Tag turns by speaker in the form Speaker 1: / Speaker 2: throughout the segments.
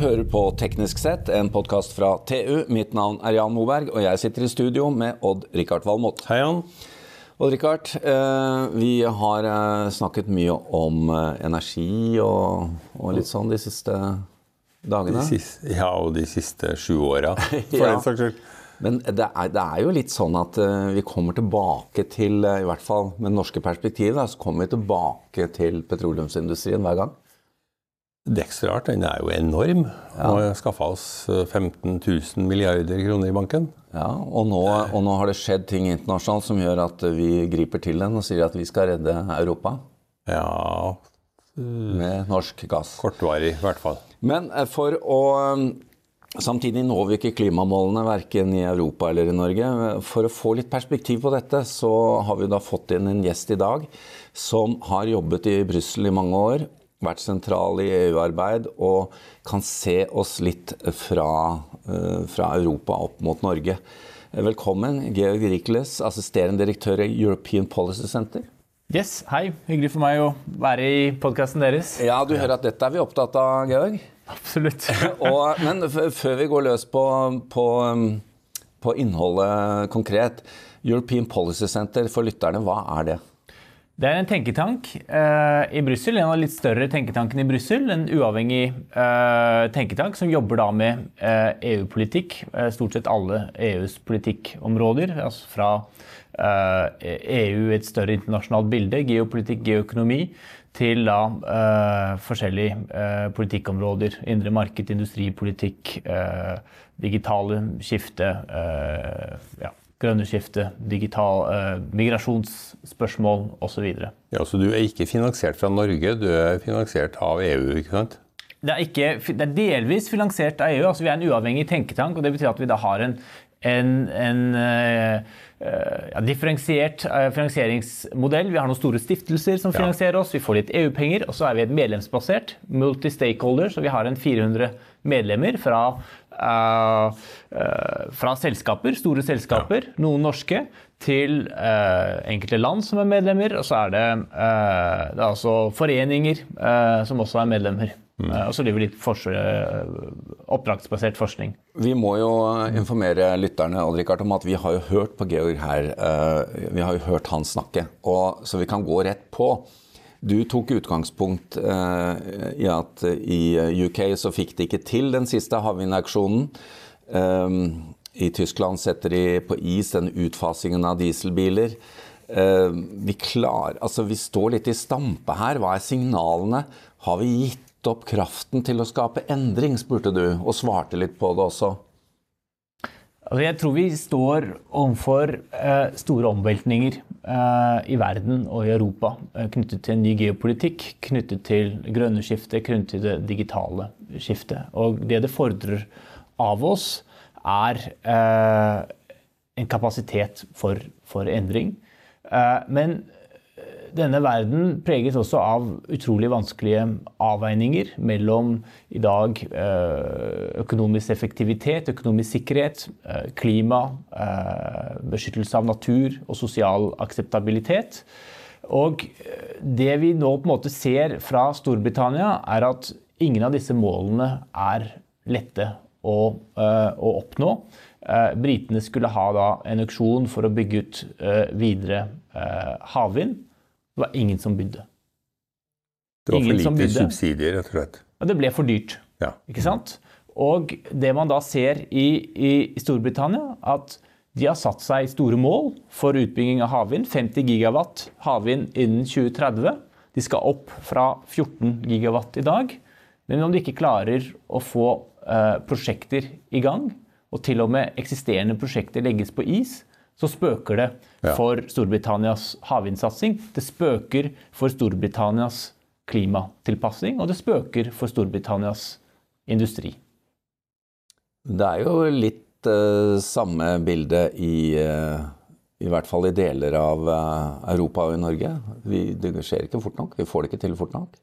Speaker 1: hører på Teknisk sett, en podkast fra TU. Mitt navn er Jan Moberg, og jeg sitter i studio med Odd-Rikard Valmot.
Speaker 2: Hei, Jan.
Speaker 1: Odd-Rikard, eh, vi har eh, snakket mye om eh, energi og, og, litt sånn de siste dagene.
Speaker 2: De siste, ja, og de siste sju åra, for
Speaker 1: Ja.
Speaker 2: den saks skyld.
Speaker 1: Men det er, det er jo litt sånn at vi kommer tilbake til, i hvert fall med det norske perspektivet, så kommer vi tilbake til petroleumsindustrien hver gang.
Speaker 2: Det er rart, den er jo enorm. Og har skaffa oss eh, 15 000 milliarder kroner i banken.
Speaker 1: Ja, og nå, og nå har det skjedd ting internasjonalt som gjør at vi griper til den og sier at vi skal redde Europa
Speaker 2: Ja,
Speaker 1: med norsk gass.
Speaker 2: kortvarig i hvert fall.
Speaker 1: Men eh, for å Samtidig når vi ikke klimamålene verken i Europa eller i Norge. For å få litt perspektiv på dette, så har vi da fått inn en gjest i dag som har jobbet i Brussel i mange år, vært sentral i EU-arbeid og kan se oss litt fra, eh, fra Europa opp mot Norge. Velkommen, Georg Rikles, assisterende direktør i European Policy Center.
Speaker 3: Yes, hei. Hyggelig for meg å være i podkasten deres.
Speaker 1: Ja, du hører at dette er vi opptatt av, Georg?
Speaker 3: Absolutt.
Speaker 1: Og, men før vi går løs på, på, um, på innholdet konkret European Policy Center for lytterne, hva er det?
Speaker 3: Det er en tenketank eh, i Brussel, en av de litt større tenketankene i Brussel. En uavhengig eh, tenketank som jobber da med eh, EU-politikk. Eh, stort sett alle EUs politikkområder. Altså fra eh, EU et større internasjonalt bilde, geopolitikk, geoøkonomi, til da eh, forskjellige politikkområder. Indre marked, industripolitikk, digitale skifte, ja, grønne skifte, digital, eh, migrasjonsspørsmål osv.
Speaker 2: Ja, Så du er ikke finansiert fra Norge, du er finansiert av EU, ikke sant?
Speaker 3: Det er, ikke, det er delvis finansiert av EU. altså Vi er en uavhengig tenketank. og Det betyr at vi da har en, en, en eh, eh, ja, differensiert eh, finansieringsmodell. Vi har noen store stiftelser som finansierer oss. Vi får litt EU-penger. Og så er vi et medlemsbasert multi-stakeholder, så vi har en 400 medlemmer fra, eh, eh, fra selskaper, store selskaper, noen norske, til uh, enkelte land som er medlemmer. Og så er det, det er altså foreninger som også er medlemmer. Eh, og så driver forsk- eh, oppdragsbasert forskning.
Speaker 1: Vi må jo informere lytterne Odd-Rikard, om at vi har jo hørt på Georg her. Vi har jo hørt han snakke, og, så vi kan gå rett på. Du tok utgangspunkt eh, i at i UK så fikk de ikke til den siste havvindauksjonen. Um, I Tyskland setter de på is den utfasingen av dieselbiler. Eh, vi, klar, altså vi står litt i stampe her. Hva er signalene? Har vi gitt opp kraften til å skape endring, spurte du, og svarte litt på det også.
Speaker 3: Altså, jeg tror vi står overfor eh, store omveltninger eh, i verden og i Europa eh, knyttet til en ny geopolitikk, knyttet til grønne skiftet, knyttet til det digitale skiftet. Og det det fordrer av oss, er en kapasitet for, for endring. Men denne verden preges også av utrolig vanskelige avveininger mellom i dag eh, økonomisk effektivitet, økonomisk sikkerhet, eh, klima, eh, beskyttelse av natur og sosial akseptabilitet. Og det vi nå på en måte ser fra Storbritannia, er at ingen av disse målene er lette å, å oppnå. Britene skulle ha da en auksjon for å bygge ut videre havvind. Det var ingen som bydde.
Speaker 2: Det var
Speaker 3: Ingen
Speaker 2: for lite subsidier, rett og slett.
Speaker 3: Ja, det ble for dyrt.
Speaker 2: Ja.
Speaker 3: Ikke sant? Og det man da ser i, i, Storbritannia, at de har satt seg store mål for utbygging av havvind. 50 gigawatt havvind innen 2030. De skal opp fra 14 gigawatt i dag. Men om de ikke klarer å få eh, prosjekter i gang, og til og med eksisterende prosjekter legges på is, så spøker det. For Storbritannias havvindsatsing. Det spøker for Storbritannias klimatilpassing, og det spøker for Storbritannias industri.
Speaker 1: Det er jo litt uh, samme bilde i, uh, i hvert fall i deler av uh, Europa og i Norge. Vi, det skjer ikke fort nok. Vi får det ikke til fort nok.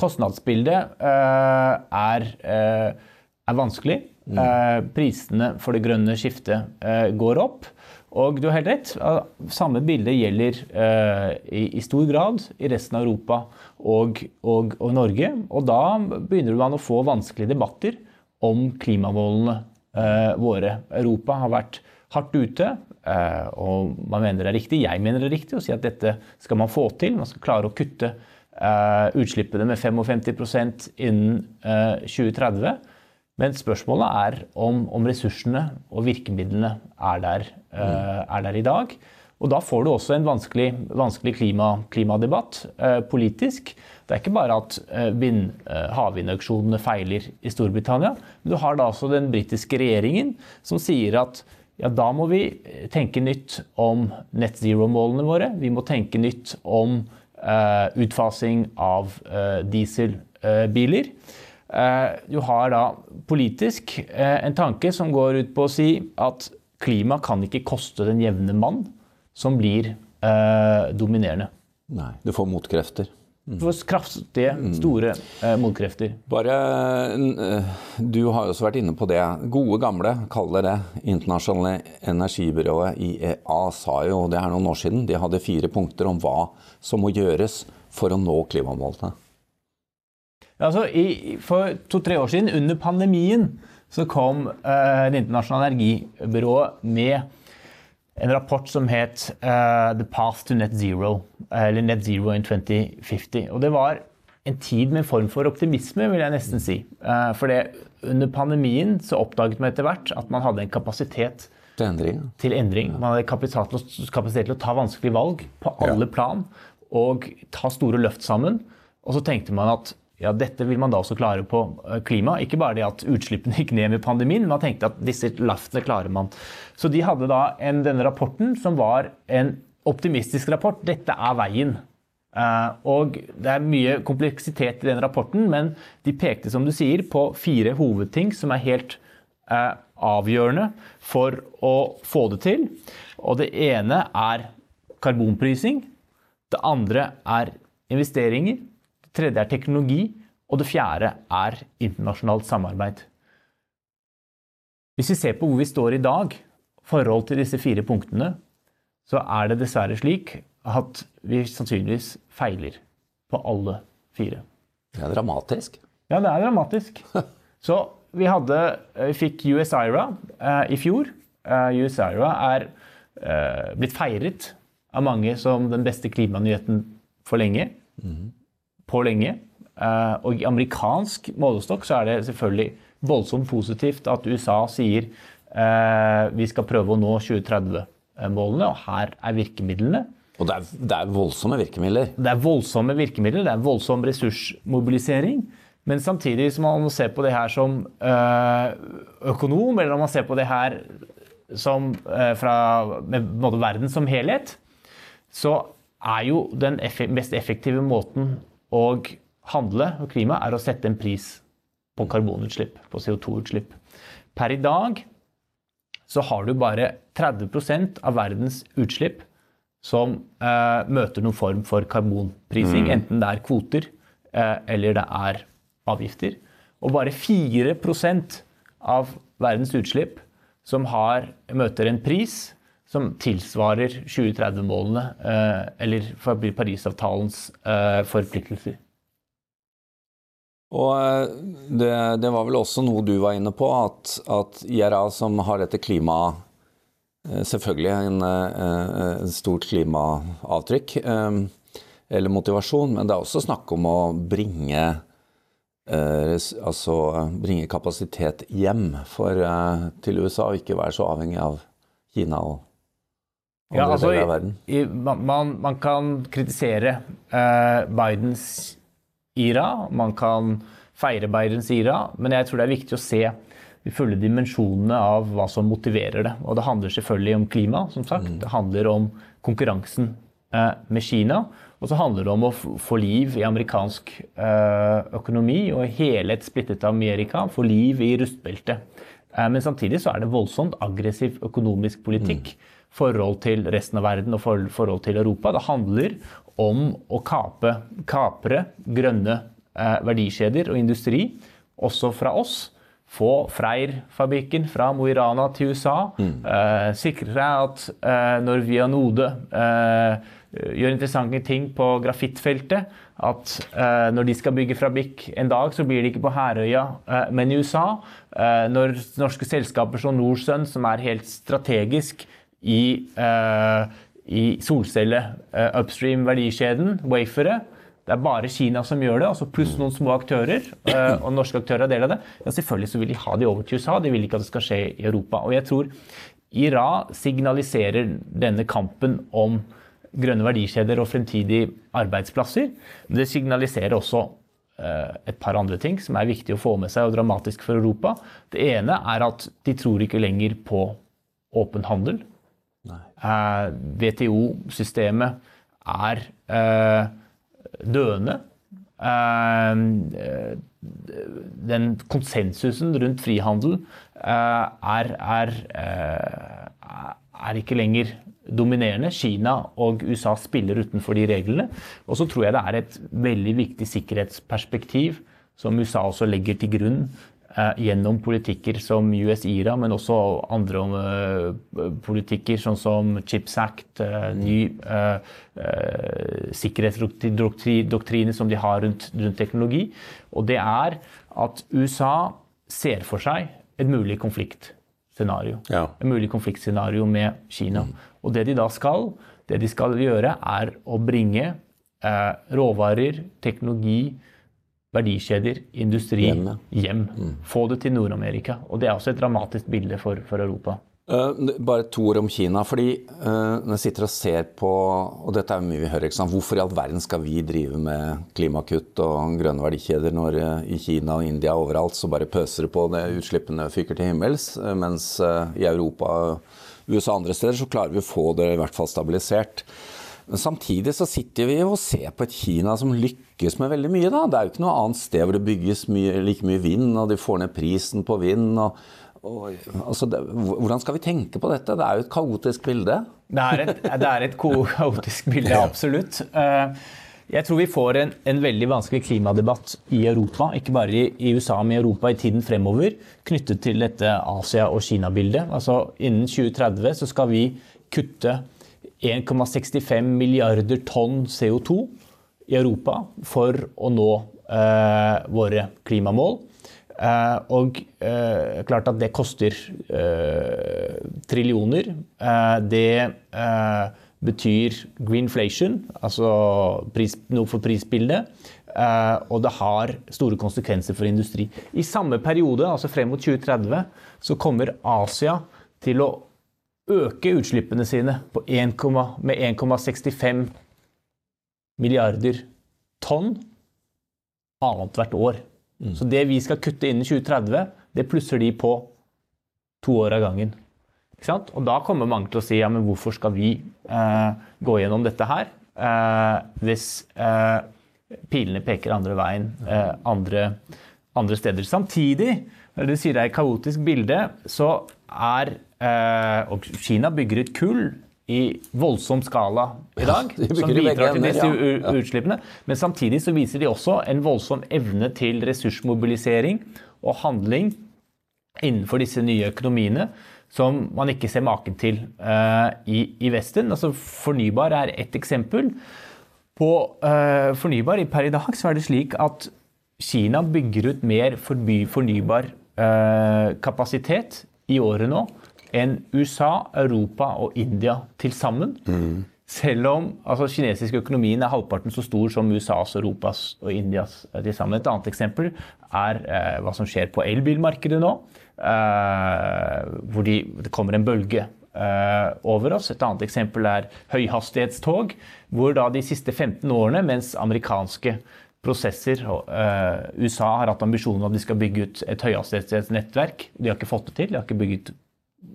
Speaker 3: Kostnadsbildet er, er vanskelig. Eh, prisene for det grønne skiftet går opp. Og du har helt rett, eh, samme bilde gjelder eh, i, i stor grad i resten av Europa og, og, og Norge. Og da begynner man å få vanskelige debatter om klimamålene våre. Europa har vært hardt ute, og man mener det er riktig, jeg mener det er riktig, å si at dette skal man få til. Man skal klare å kutte utslippene med 55% innen 2030. Men spørsmålet er om, om ressursene og virkemidlene er der, uh, er der, i dag. Og da får du også en vanskelig, vanskelig klima, klimadebatt uh, politisk. Det er ikke bare at uh, vind, havvindauksjonene feiler i Storbritannia, men du har da også den britiske regjeringen som sier at ja, da må vi tenke nytt om net zero-målene våre. Vi må tenke nytt om utfasing av dieselbiler. Eh, du har da politisk eh, en tanke som går ut på å si at klima kan ikke koste den jevne mann som blir eh, dominerende.
Speaker 1: Nei, du får motkrefter.
Speaker 3: Mm. Du får kraftige, store eh, motkrefter.
Speaker 1: Bare, Du har jo også vært inne på det. Gode, gamle, kaller det det. Internasjonale energibyrået IEA sa jo, det er noen år siden, de hadde fire punkter om hva som må gjøres for å nå klimamålene.
Speaker 3: Altså, i, for to-tre år siden, under pandemien, så kom uh, Det internasjonale energibyrået med en rapport som het uh, 'The Path to Net Zero', eller 'Net Zero in 2050'. Og det var en tid med en form for optimisme, vil jeg nesten si. Uh, for det, under pandemien så oppdaget man etter hvert at man hadde en kapasitet
Speaker 1: til endring.
Speaker 3: Til endring. Man hadde kapasitet til å ta vanskelige valg på alle ja. plan og ta store løft sammen. Og så tenkte man at ja, dette vil man da også klare på eh, klima. Ikke bare det at utslippene gikk ned med pandemien, man tenkte at disse laftene klarer man. Så de hadde da en, denne rapporten som var en optimistisk rapport. Dette er veien. Uh, og det er mye kompleksitet i den rapporten, men de pekte som du sier, på fire hovedting som er helt uh, avgjørende for å få det til. Og det ene er karbonprising. Det andre er investeringer. Tredje er teknologi. Og det fjerde er internasjonalt samarbeid. Hvis vi ser på hvor vi står i dag, forhold til disse fire punktene, så er det dessverre slik at vi sannsynligvis feiler på alle fire.
Speaker 1: Det er dramatisk.
Speaker 3: Ja, det er dramatisk. Så vi, hadde, vi fikk US IRA eh, i fjor. Eh, US IRA er eh, blitt feiret av mange som den beste klimanyheten for lenge. Mm på lenge. Eh, og i amerikansk målestokk så er det selvfølgelig voldsomt positivt at USA sier eh, vi skal prøve å nå 2030-målene, og her er virkemidlene.
Speaker 1: Og det er, det er, voldsomme virkemidler?
Speaker 3: Det er voldsomme virkemidler, det er voldsom ressursmobilisering. Men samtidig som man ser på det her som eh, økonom, eller om man ser på det her som fra verden som helhet, så er jo den mest effektive måten og handle og klima er å sette en pris på karbonutslipp, på CO2-utslipp. Per i dag så har du bare 30% av verdens utslipp som eh, møter noen form for karbonprising, mm. enten det er kvoter eh, eller det er avgifter. Og bare 4% av verdens utslipp som har, møter en pris som tilsvarer 2030-målene eh, eller Parisavtalens eh, forpliktelser.
Speaker 1: Og eh, det, det, var vel også noe du var inne på, at, at IRA, som har dette klimaet Selvfølgelig en, en stort klimaavtrykk eller motivasjon, men det er også snakk om å bringe altså bringe kapasitet hjem for, til USA, og ikke være så avhengig av Kina og
Speaker 3: ja, altså, i, man, man, kan kritisere uh, Bidens IRA, man kan feire Bidens IRA, men jeg tror det er viktig å se de fulle dimensjonene av hva som motiverer det. Og det handler selvfølgelig om klima, som sagt. Mm. Det handler om konkurransen uh, med Kina. Og så handler det om å få liv i amerikansk uh, økonomi og hele et splittet Amerika. Få liv i rustbeltet. men samtidig så er det voldsomt aggressiv økonomisk politikk. Mm forhold til resten av verden og forhold til Europa. Det handler om å kape, kapre grønne eh, verdikjeder og industri, også fra oss, få Freyr-fabrikken fra Mo i Rana til USA. Mm. Eh, sikre seg at eh, når Vianode eh, gjør interessante ting på grafittfeltet, at når de skal bygge fabrikk en dag, så blir det ikke på Herøya, men i USA. når norske selskaper som Norsun, som er helt strategisk i, i solcelle upstream verdikjeden, wafere, det er bare Kina som gjør det, altså pluss noen små aktører. Eh, og norske aktører er del av det. Ja, selvfølgelig så vil de ha de over til USA, de vil ikke at det skal skje i Europa. Og jeg tror IRA signaliserer denne kampen om grønne verdikjeder og fremtidige arbeidsplasser. Men det signaliserer også eh, et par andre ting som er viktig å få med seg og dramatisk for Europa. Det ene er at de tror ikke lenger på åpen handel. Eh, WTO-systemet er døende. Eh, den konsensusen rundt frihandel eh, er, er, eh, er ikke lenger dominerende. Kina og USA spiller utenfor de reglene. Og så tror jeg det er et veldig viktig sikkerhetsperspektiv som USA også legger til grunn Eh, gjennom politikker som US-IRA, men også andre uh, politikker sånn som Chips Act, uh, ny uh, sikkerhetsdoktrine som de har rundt, rundt, teknologi. Og det er at USA ser for seg et mulig konfliktscenario. Ja. Et mulig konfliktscenario med Kina. Mm. Og det de da skal, det de skal gjøre, er å bringe råvarer, teknologi, verdikjeder, industri, hjem. hjem. Mm. Få det til Nord-Amerika. Og det er også et dramatisk bilde for, for Europa.
Speaker 1: Uh, bare to ord om Kina. fordi uh, Når jeg sitter og ser på og dette er mye vi hører, Hvorfor i all verden skal vi drive med klimakutt og grønne verdikjeder når uh, i Kina og India overalt så bare pøser det på, det utslippene fyker til himmels, mens i Europa, USA og andre steder så klarer vi å få det i hvert fall stabilisert. Men samtidig så sitter vi og ser på et Kina som lykkes med veldig mye. Da. Det er jo ikke noe annet sted hvor det bygges mye, like mye vind, og de får ned prisen på vind. Og, og, altså det, hvordan skal vi tenke på dette? Det er jo et kaotisk bilde.
Speaker 3: Det er et, det er et kaotisk bilde, absolutt. Eh, jeg tror vi får en, en, veldig vanskelig klimadebatt i Europa, ikke bare i, i, USA, men i Europa i tiden fremover, knyttet til dette Asia- og Kina-bildet. Altså Innen 2030 så skal vi kutte 1,65 milliarder tonn CO2 i Europa for å nå eh, våre klimamål. Eh, og eh, klart at det koster eh, trillioner. Eh, det eh, betyr greenflation, altså pris, noe for prisbildet. og det har store konsekvenser for industri. I samme periode, altså frem mot 2030, så kommer Asia til å øke utslippene sine 1, med 1,65 milliarder tonn annethvert år. Mm. Så det vi skal kutte innen 2030, det plusser de på to år av gangen. Og da kommer mange til å si ja, men hvorfor skal vi eh, gå gjennom dette her eh, hvis eh, pilene peker andre veien eh, andre, andre, steder. Samtidig, når du sier det er et kaotisk bilde, så er Eh, og Kina bygger ut kull i voldsom skala i dag, ja, som bidrar til disse ja. utslippene. Men samtidig så viser de også en voldsom evne til ressursmobilisering og handling innenfor disse nye økonomiene som man ikke ser maken til uh, i, i, Vesten. Altså, fornybar er ett eksempel. På uh, fornybar per i dag så er det slik at Kina bygger ut mer fornybar uh, kapasitet i året nå enn USA, Europa og India til sammen. Mm. Selv om altså, kinesisk økonomien er halvparten så stor som USAs, Europas og Indias til sammen. Et annet eksempel er eh, hva som skjer på elbilmarkedet nå. Eh, hvor de, det kommer en bølge eh, over oss. Et annet eksempel er høyhastighetstog. Hvor da de siste 15 årene, mens amerikanske prosesser eh, USA har hatt ambisjonen om at de skal bygge ut et høyhastighetsnettverk. De har ikke fått det til. De har ikke bygget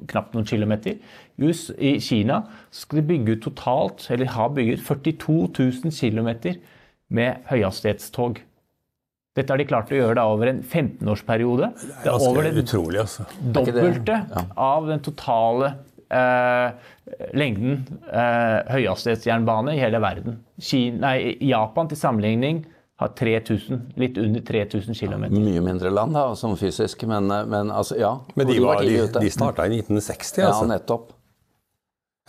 Speaker 3: knapt noen kilometer. I Kina skal de bygge ut totalt, eller har bygget 42 000 km med høyhastighetstog. Dette har de klart å gjøre da over en 15-årsperiode.
Speaker 2: Det er over det utrolig, altså.
Speaker 3: dobbelte av den totale eh, lengden eh, høyhastighetsjernbane i hele verden. Kina, nei, Japan til sammenligning har 3000, litt under 3000 km.
Speaker 1: Mye mindre land da, som fysisk, men, men altså, ja.
Speaker 2: Men de, var, de, de starta i 1960, altså?
Speaker 1: Ja, nettopp.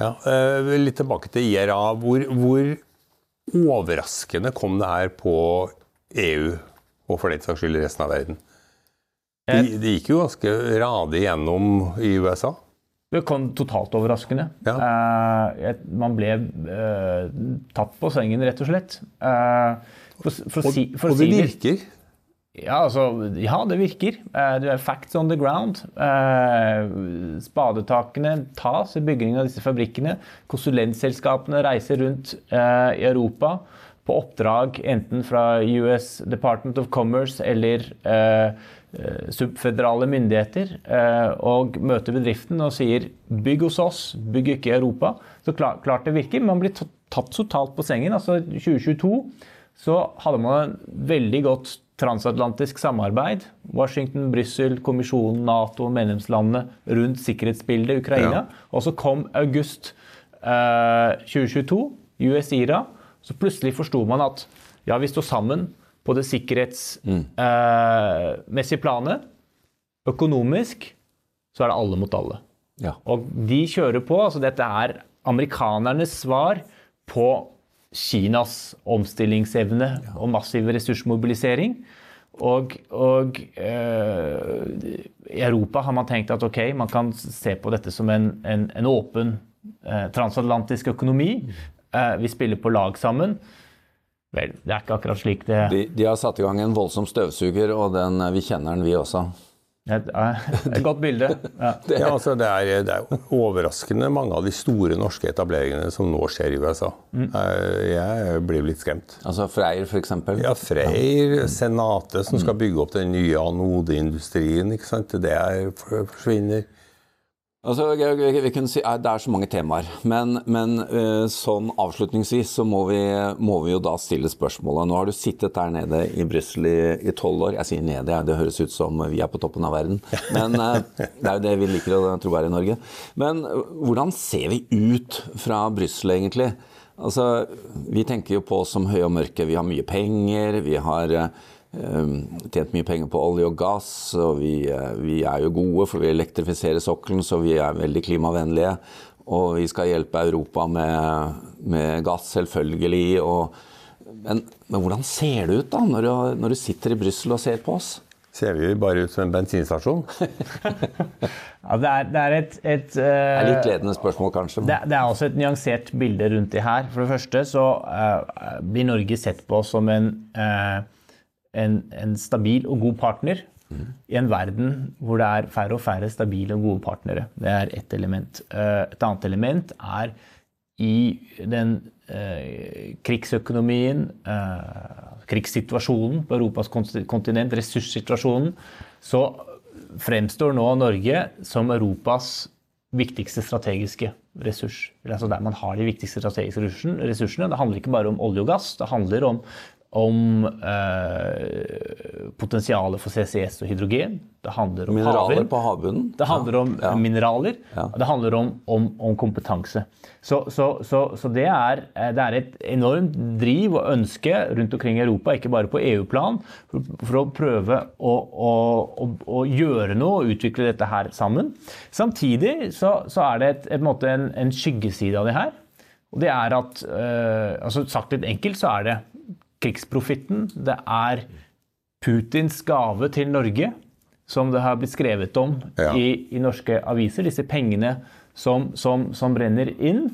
Speaker 2: Ja, eh, litt tilbake til IRA. Hvor, hvor overraskende kom det her på EU, og for den saks skyld resten av verden? Det de gikk jo ganske radig gjennom i USA.
Speaker 3: Det kom totalt overraskende.
Speaker 2: Ja.
Speaker 3: Eh, man ble eh, tatt på sengen, rett og slett. Eh, for, for, si, for
Speaker 2: Og det virker.
Speaker 3: Ja, altså, ja, det virker. Du Det er facts on the ground. Eh, Spadetakene tas i byggingen av disse fabrikkene. Konsulentselskapene reiser rundt eh, i Europa på oppdrag enten fra US Department of Commerce eller eh, eh, subføderale myndigheter eh, og møter bedriften og sier 'bygg hos oss, bygg ikke i Europa'. Så klar, klart det virker. Man blir tatt totalt på sengen. Altså 2022 så hadde man en veldig godt transatlantisk samarbeid. Washington, Brussel, kommisjonen, Nato, medlemslandene rundt sikkerhetsbildet Ukraina. Og så kom august eh, 2022, US-IRA. Så plutselig forsto man at ja, vi står sammen på det sikkerhetsmessige planet. Økonomisk så er det alle mot alle.
Speaker 1: Ja.
Speaker 3: Og de kjører på. altså Dette er amerikanernes svar på Kinas omstillingsevne og massiv ressursmobilisering. Og, og eh, i Europa har man tenkt at ok, man kan se på dette som en, en, en åpen eh, transatlantisk økonomi. Eh, vi spiller på lag sammen. Vel, det er ikke akkurat slik det
Speaker 1: De, de har satt i gang en voldsom støvsuger, og den, vi kjenner den, vi også.
Speaker 3: Et, et godt bilde. Ja.
Speaker 2: Ja, altså det, er, det er overraskende mange av de store norske etableringene som nå skjer i USA. Mm. Jeg blir litt skremt.
Speaker 1: Altså Freyr, f.eks.
Speaker 2: Ja, Freyr, Senate, som skal bygge opp den nye anodeindustrien. ikke sant? Det er, forsvinner.
Speaker 1: Altså, vi, kunne si, eh, Det er så mange temaer, men, men eh, sånn avslutningsvis så må vi, må vi jo da stille spørsmålet. Nå har du sittet der nede i Brussel i tolv år. Jeg sier nede, det høres ut som vi er på toppen av verden. Men eh, det er jo det vi liker å tro er i Norge. Men hvordan ser vi ut fra Brussel, egentlig? Altså, Vi tenker jo på oss som høye og mørke. Vi har mye penger. vi har... eh, tjent mye penger på olje og gass, og vi, eh, vi er jo gode, for vi elektrifiserer sokkelen, så vi er veldig klimavennlige. Og vi skal hjelpe Europa med, med gass, selvfølgelig. Og, men, men hvordan ser det ut da, når du, når du sitter i Brussel og ser på oss?
Speaker 2: Ser vi bare ut som en bensinstasjon?
Speaker 3: Ja, det, er, det er et, et
Speaker 1: Det er litt ledende spørsmål, kanskje.
Speaker 3: Det, det er også et nyansert bilde rundt det her. For det første så uh, blir Norge sett på som en, eh, en, en stabil og god partner i en verden hvor det er færre og færre stabile og gode partnere. Det er ett element. Eh, et annet element er i den eh, krigsøkonomien, eh, krigssituasjonen på Europas kontinent, ressurssituasjonen, så fremstår nå Norge som Europas viktigste strategiske ressurs. Altså der man har de viktigste strategiske ressursene. Det handler ikke bare om olje og gass. Det handler om, om eh, potensialet for CCS og hydrogen. Det handler om
Speaker 1: Mineraler
Speaker 3: havvind.
Speaker 1: på havbunnen.
Speaker 3: Det handler om
Speaker 1: Ja.
Speaker 3: mineraler. Det handler om, om, om kompetanse. Så, så, så, så det, er, eh, det er et enormt driv og ønske rundt omkring i Europa, ikke bare på EU-plan, for, for å prøve å, å, å, å gjøre noe og utvikle dette her sammen. Samtidig så, så er det et, et, måte en, en skyggeside av det her. Og det er at eh, altså Sagt litt enkelt så er det krigsprofitten. Det er Putins gave til Norge, som det har blitt skrevet om
Speaker 2: Ja.
Speaker 3: i, i norske aviser. Disse pengene som, som, som brenner inn.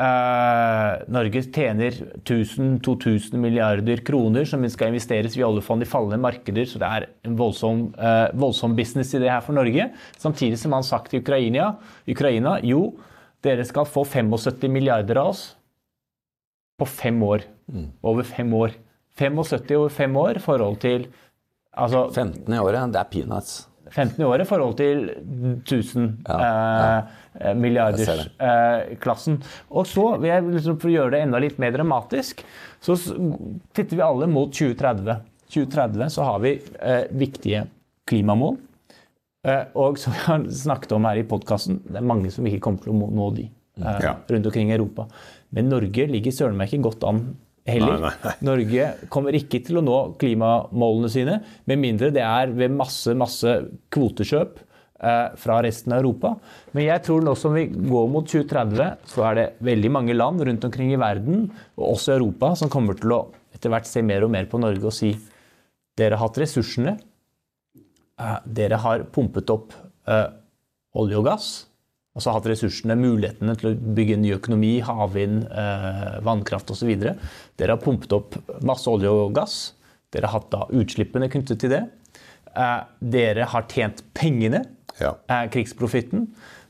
Speaker 3: Eh, Norge tjener 1000-2000 milliarder kroner som skal investeres i oljefond i fallende markeder, så det er en voldsom, eh, voldsom business i det her for Norge. Samtidig som han har sagt til Ukraina, Ukraina jo, dere skal få 75 milliarder av oss på fem år. Over fem år. 75 over fem år i forhold til altså
Speaker 1: 15 i året, det er peanuts.
Speaker 3: 15 i året i forhold til 1000
Speaker 1: Ja, ja.
Speaker 3: eh,
Speaker 1: Jeg ser
Speaker 3: milliarders-klassen. og så, jeg liksom, for å gjøre det enda litt mer dramatisk, så titter vi alle mot 2030. 2030 så har vi eh, viktige klimamål. Eh, og som vi har snakket om her i podkasten, det er mange som ikke kommer til å nå de eh,
Speaker 2: Ja.
Speaker 3: rundt omkring i Europa. Men Norge ligger søren meg ikke godt an heller.
Speaker 2: Nei, nei, nei.
Speaker 3: Norge kommer ikke til å nå klimamålene sine, med mindre det er ved masse, masse kvotekjøp eh, fra resten av Europa. Men jeg tror nå som vi går mot 2030, så er det veldig mange land rundt omkring i verden, og også i Europa, som kommer til å etter hvert se mer og mer på Norge og si dere har hatt ressursene, eh, dere har pumpet opp eh, olje og gass, altså hatt ressursene, mulighetene til å bygge en ny økonomi, havvind, eh, vannkraft osv. Dere har pumpet opp masse olje og gass. Dere har hatt da utslippene knyttet til det. Eh, dere har tjent pengene,
Speaker 2: Ja.
Speaker 3: eh, krigsprofitten.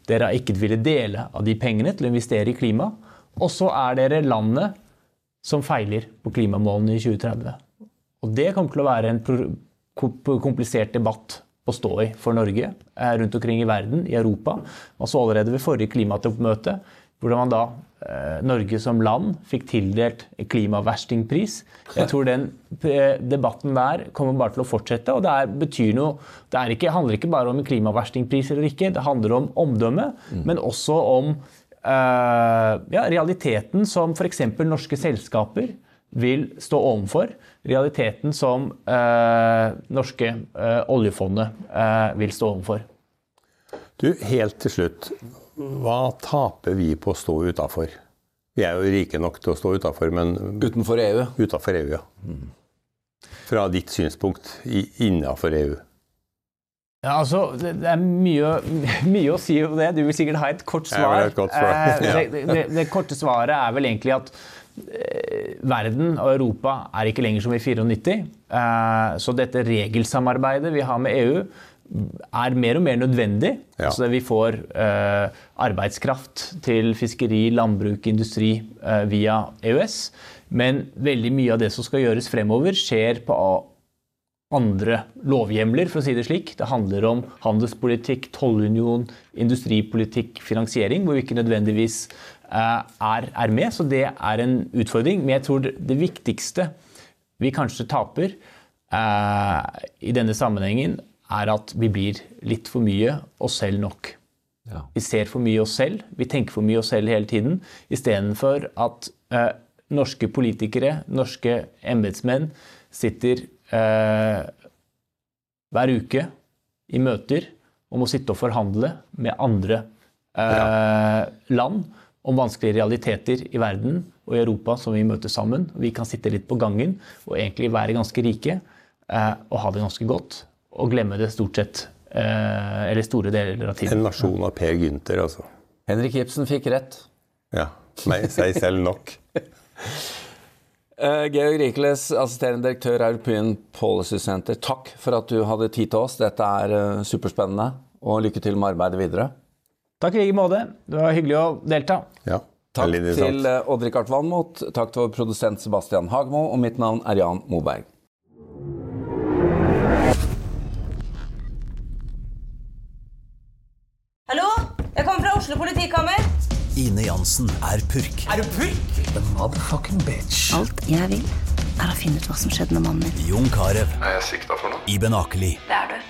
Speaker 3: Dere har ikke villet dele av de pengene til å investere i klima. Og så er dere landet som feiler på klimamålene i 2030. Og det kommer til å være en komplisert debatt å stå i for Norge eh, rundt omkring i verden, i Europa. Man så allerede ved forrige klimatoppmøte hvordan man da, eh, Norge som land, fikk tildelt klimaverstingpris. Jeg tror den eh, debatten der kommer bare til å fortsette. Og det er, noe Det ikke, handler ikke bare om en klimaverstingpris eller ikke, det handler om omdømme, men også om Uh, ja, realiteten som f.eks. norske selskaper vil stå overfor. Realiteten som eh, norske eh, oljefondet eh, vil stå overfor.
Speaker 2: Du, helt til slutt. Hva taper vi på å stå utafor? Vi er jo rike nok til å stå utafor, men
Speaker 1: Utenfor EU.
Speaker 2: utafor EU, ja. Fra ditt synspunkt innafor EU.
Speaker 3: Ja, altså, det, er mye, mye å si om det. Du vil sikkert ha et kort
Speaker 2: Jeg
Speaker 3: svar.
Speaker 2: vil ha et godt svar,
Speaker 3: Eh,
Speaker 2: ja.
Speaker 3: det, det, det korte svaret er vel egentlig at eh, verden og Europa er ikke lenger som i 94. Eh, så dette regelsamarbeidet vi har med EU er mer og mer nødvendig.
Speaker 2: Ja.
Speaker 3: Så vi får eh, arbeidskraft til fiskeri, landbruk, industri eh, via EØS. Men veldig mye av det som skal gjøres fremover, skjer på andre lovhjemler, for å si det slik. Det handler om handelspolitikk, tollunion, industripolitikk, finansiering, hvor vi ikke nødvendigvis eh, er, er med. Så det er en utfordring. Men jeg tror det, viktigste vi kanskje taper eh, i denne sammenhengen, er at vi blir litt for mye oss selv nok.
Speaker 1: Ja.
Speaker 3: Vi ser for mye oss selv, vi tenker for mye oss selv hele tiden, istedenfor at eh, norske politikere, norske embetsmenn, sitter eh, hver uke i møter og må sitte og forhandle med andre eh, land om vanskelige realiteter i verden og i Europa som vi møter sammen. Vi kan sitte litt på gangen og egentlig være ganske rike eh, og ha det ganske godt, og glemme det stort sett, eh, eller store deler av tiden.
Speaker 2: En nasjon av Per Gynter, altså.
Speaker 1: Henrik Ibsen fikk rett.
Speaker 2: Ja. Meg, seg selv nok.
Speaker 1: Eh, Georg Rikeles, assisterende direktør European Policy Center, takk for at du hadde tid til oss. Dette er superspennende, og lykke til med arbeidet videre.
Speaker 3: Takk i like måte. Det var hyggelig å delta.
Speaker 2: Ja.
Speaker 1: Takk til eh, Odd-Rikard Valmot, takk til vår produsent Sebastian Hagmo, og mitt navn er Jan Moberg.
Speaker 4: Hallo? Jeg kommer fra Oslo politikammer.
Speaker 5: Ine Jansen er purk. Er du purk? The motherfucking bitch.
Speaker 6: Alt jeg vil, er å finne ut hva som skjedde med mannen min.
Speaker 5: Jon Carew.
Speaker 7: Er jeg sikta for noe?
Speaker 5: Iben Akeli.
Speaker 6: Det er du.